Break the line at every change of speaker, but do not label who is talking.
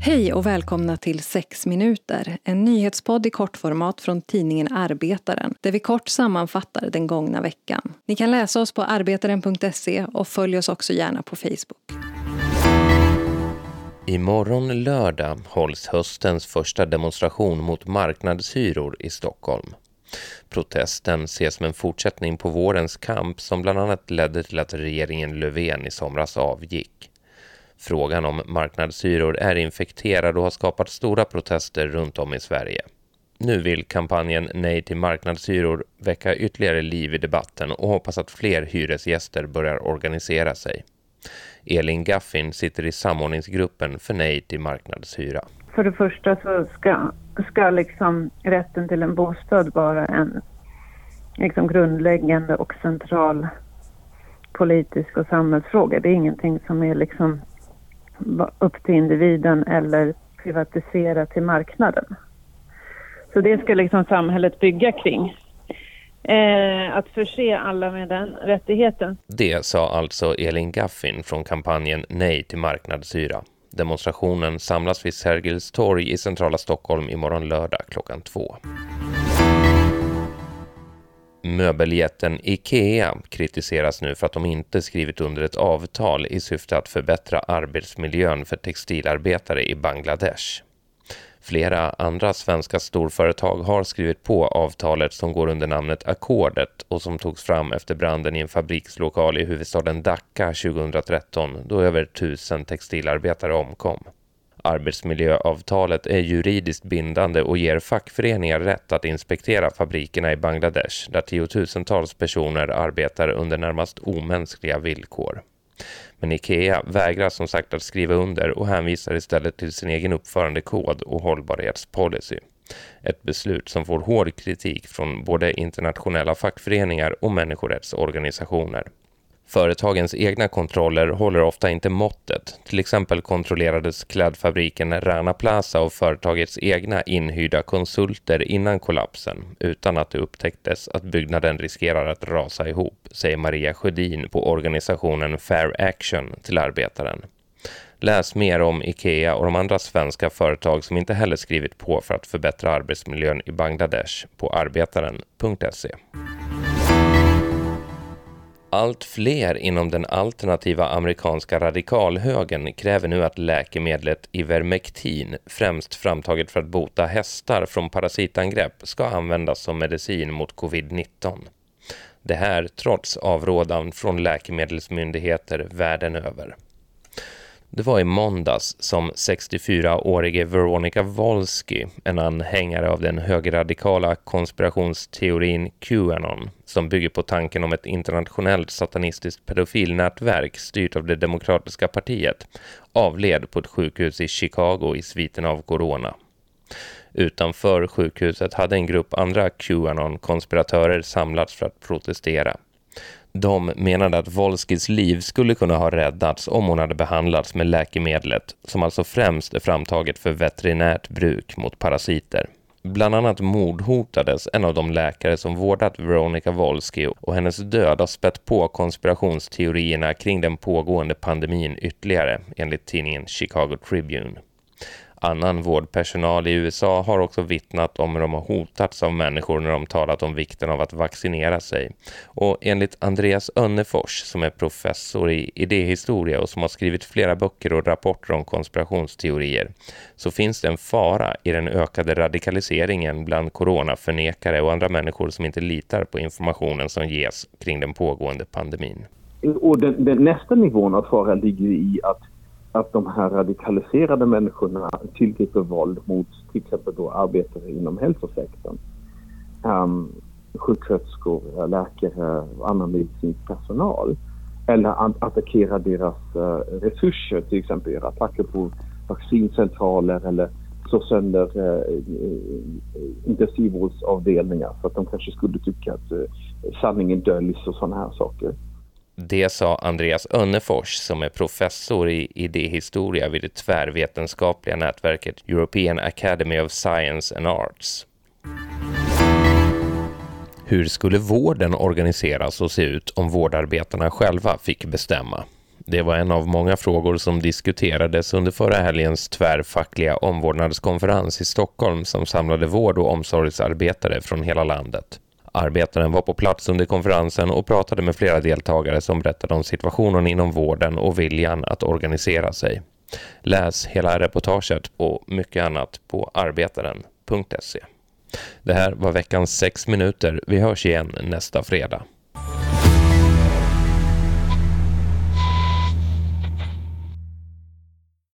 Hej och välkomna till 6 minuter, en nyhetspodd i kortformat från tidningen Arbetaren där vi kort sammanfattar den gångna veckan. Ni kan läsa oss på arbetaren.se och följ oss också gärna på Facebook.
Imorgon lördag hålls höstens första demonstration mot marknadshyror i Stockholm. Protesten ses som en fortsättning på vårens kamp som bland annat ledde till att regeringen Löfven i somras avgick. Frågan om marknadshyror är infekterad och har skapat stora protester runt om i Sverige. Nu vill kampanjen Nej till marknadshyror väcka ytterligare liv i debatten och hoppas att fler hyresgäster börjar organisera sig. Elin Gaffin sitter i samordningsgruppen för Nej till marknadshyra.
För det första så ska, ska liksom rätten till en bostad vara en liksom grundläggande och central politisk och samhällsfråga. Det är ingenting som är liksom upp till individen eller privatiserat till marknaden. Så det ska liksom samhället bygga kring. Eh, att förse alla med den rättigheten.
Det sa alltså Elin Gaffin från kampanjen Nej till marknadshyra. Demonstrationen samlas vid Sergels torg i centrala Stockholm imorgon lördag klockan två. Möbeljätten IKEA kritiseras nu för att de inte skrivit under ett avtal i syfte att förbättra arbetsmiljön för textilarbetare i Bangladesh. Flera andra svenska storföretag har skrivit på avtalet som går under namnet Ackordet och som togs fram efter branden i en fabrikslokal i huvudstaden Dhaka 2013 då över tusen textilarbetare omkom. Arbetsmiljöavtalet är juridiskt bindande och ger fackföreningar rätt att inspektera fabrikerna i Bangladesh där tiotusentals personer arbetar under närmast omänskliga villkor. Men Ikea vägrar som sagt att skriva under och hänvisar istället till sin egen uppförandekod och hållbarhetspolicy. Ett beslut som får hård kritik från både internationella fackföreningar och människorättsorganisationer. Företagens egna kontroller håller ofta inte måttet. Till exempel kontrollerades klädfabriken Rana Plaza av företagets egna inhyrda konsulter innan kollapsen utan att det upptäcktes att byggnaden riskerar att rasa ihop, säger Maria Sjödin på organisationen Fair Action till Arbetaren. Läs mer om IKEA och de andra svenska företag som inte heller skrivit på för att förbättra arbetsmiljön i Bangladesh på arbetaren.se. Allt fler inom den alternativa amerikanska radikalhögern kräver nu att läkemedlet Ivermectin, främst framtaget för att bota hästar från parasitangrepp, ska användas som medicin mot covid-19. Det här trots avrådan från läkemedelsmyndigheter världen över. Det var i måndags som 64-årige Veronica Wolski, en anhängare av den högerradikala konspirationsteorin Qanon, som bygger på tanken om ett internationellt satanistiskt pedofilnätverk styrt av det demokratiska partiet, avled på ett sjukhus i Chicago i sviten av corona. Utanför sjukhuset hade en grupp andra Qanon-konspiratörer samlats för att protestera. De menade att Volskis liv skulle kunna ha räddats om hon hade behandlats med läkemedlet, som alltså främst är framtaget för veterinärt bruk mot parasiter. Bland annat mordhotades en av de läkare som vårdat Veronica Volsky och hennes död har spett på konspirationsteorierna kring den pågående pandemin ytterligare, enligt tidningen Chicago Tribune. Annan vårdpersonal i USA har också vittnat om hur de har hotats av människor när de talat om vikten av att vaccinera sig. Och enligt Andreas Önnefors, som är professor i idéhistoria och som har skrivit flera böcker och rapporter om konspirationsteorier, så finns det en fara i den ökade radikaliseringen bland coronaförnekare och andra människor som inte litar på informationen som ges kring den pågående pandemin.
Och den, den nästa nivån av fara ligger i att att de här radikaliserade människorna tillgriper våld mot till exempel då arbetare inom hälsosektorn. Um, sjuksköterskor, läkare och annan medicinsk personal. Eller att attackera deras uh, resurser, till exempel göra attacker på vaccincentraler eller slå sönder uh, intensivvårdsavdelningar för att de kanske skulle tycka att uh, sanningen döljs och sådana här saker.
Det sa Andreas Önnefors som är professor i idéhistoria vid det tvärvetenskapliga nätverket European Academy of Science and Arts. Hur skulle vården organiseras och se ut om vårdarbetarna själva fick bestämma? Det var en av många frågor som diskuterades under förra helgens tvärfackliga omvårdnadskonferens i Stockholm som samlade vård- och omsorgsarbetare från hela landet. Arbetaren var på plats under konferensen och pratade med flera deltagare som berättade om situationen inom vården och viljan att organisera sig. Läs hela reportaget och mycket annat på arbetaren.se. Det här var veckans sex minuter. Vi hörs igen nästa fredag.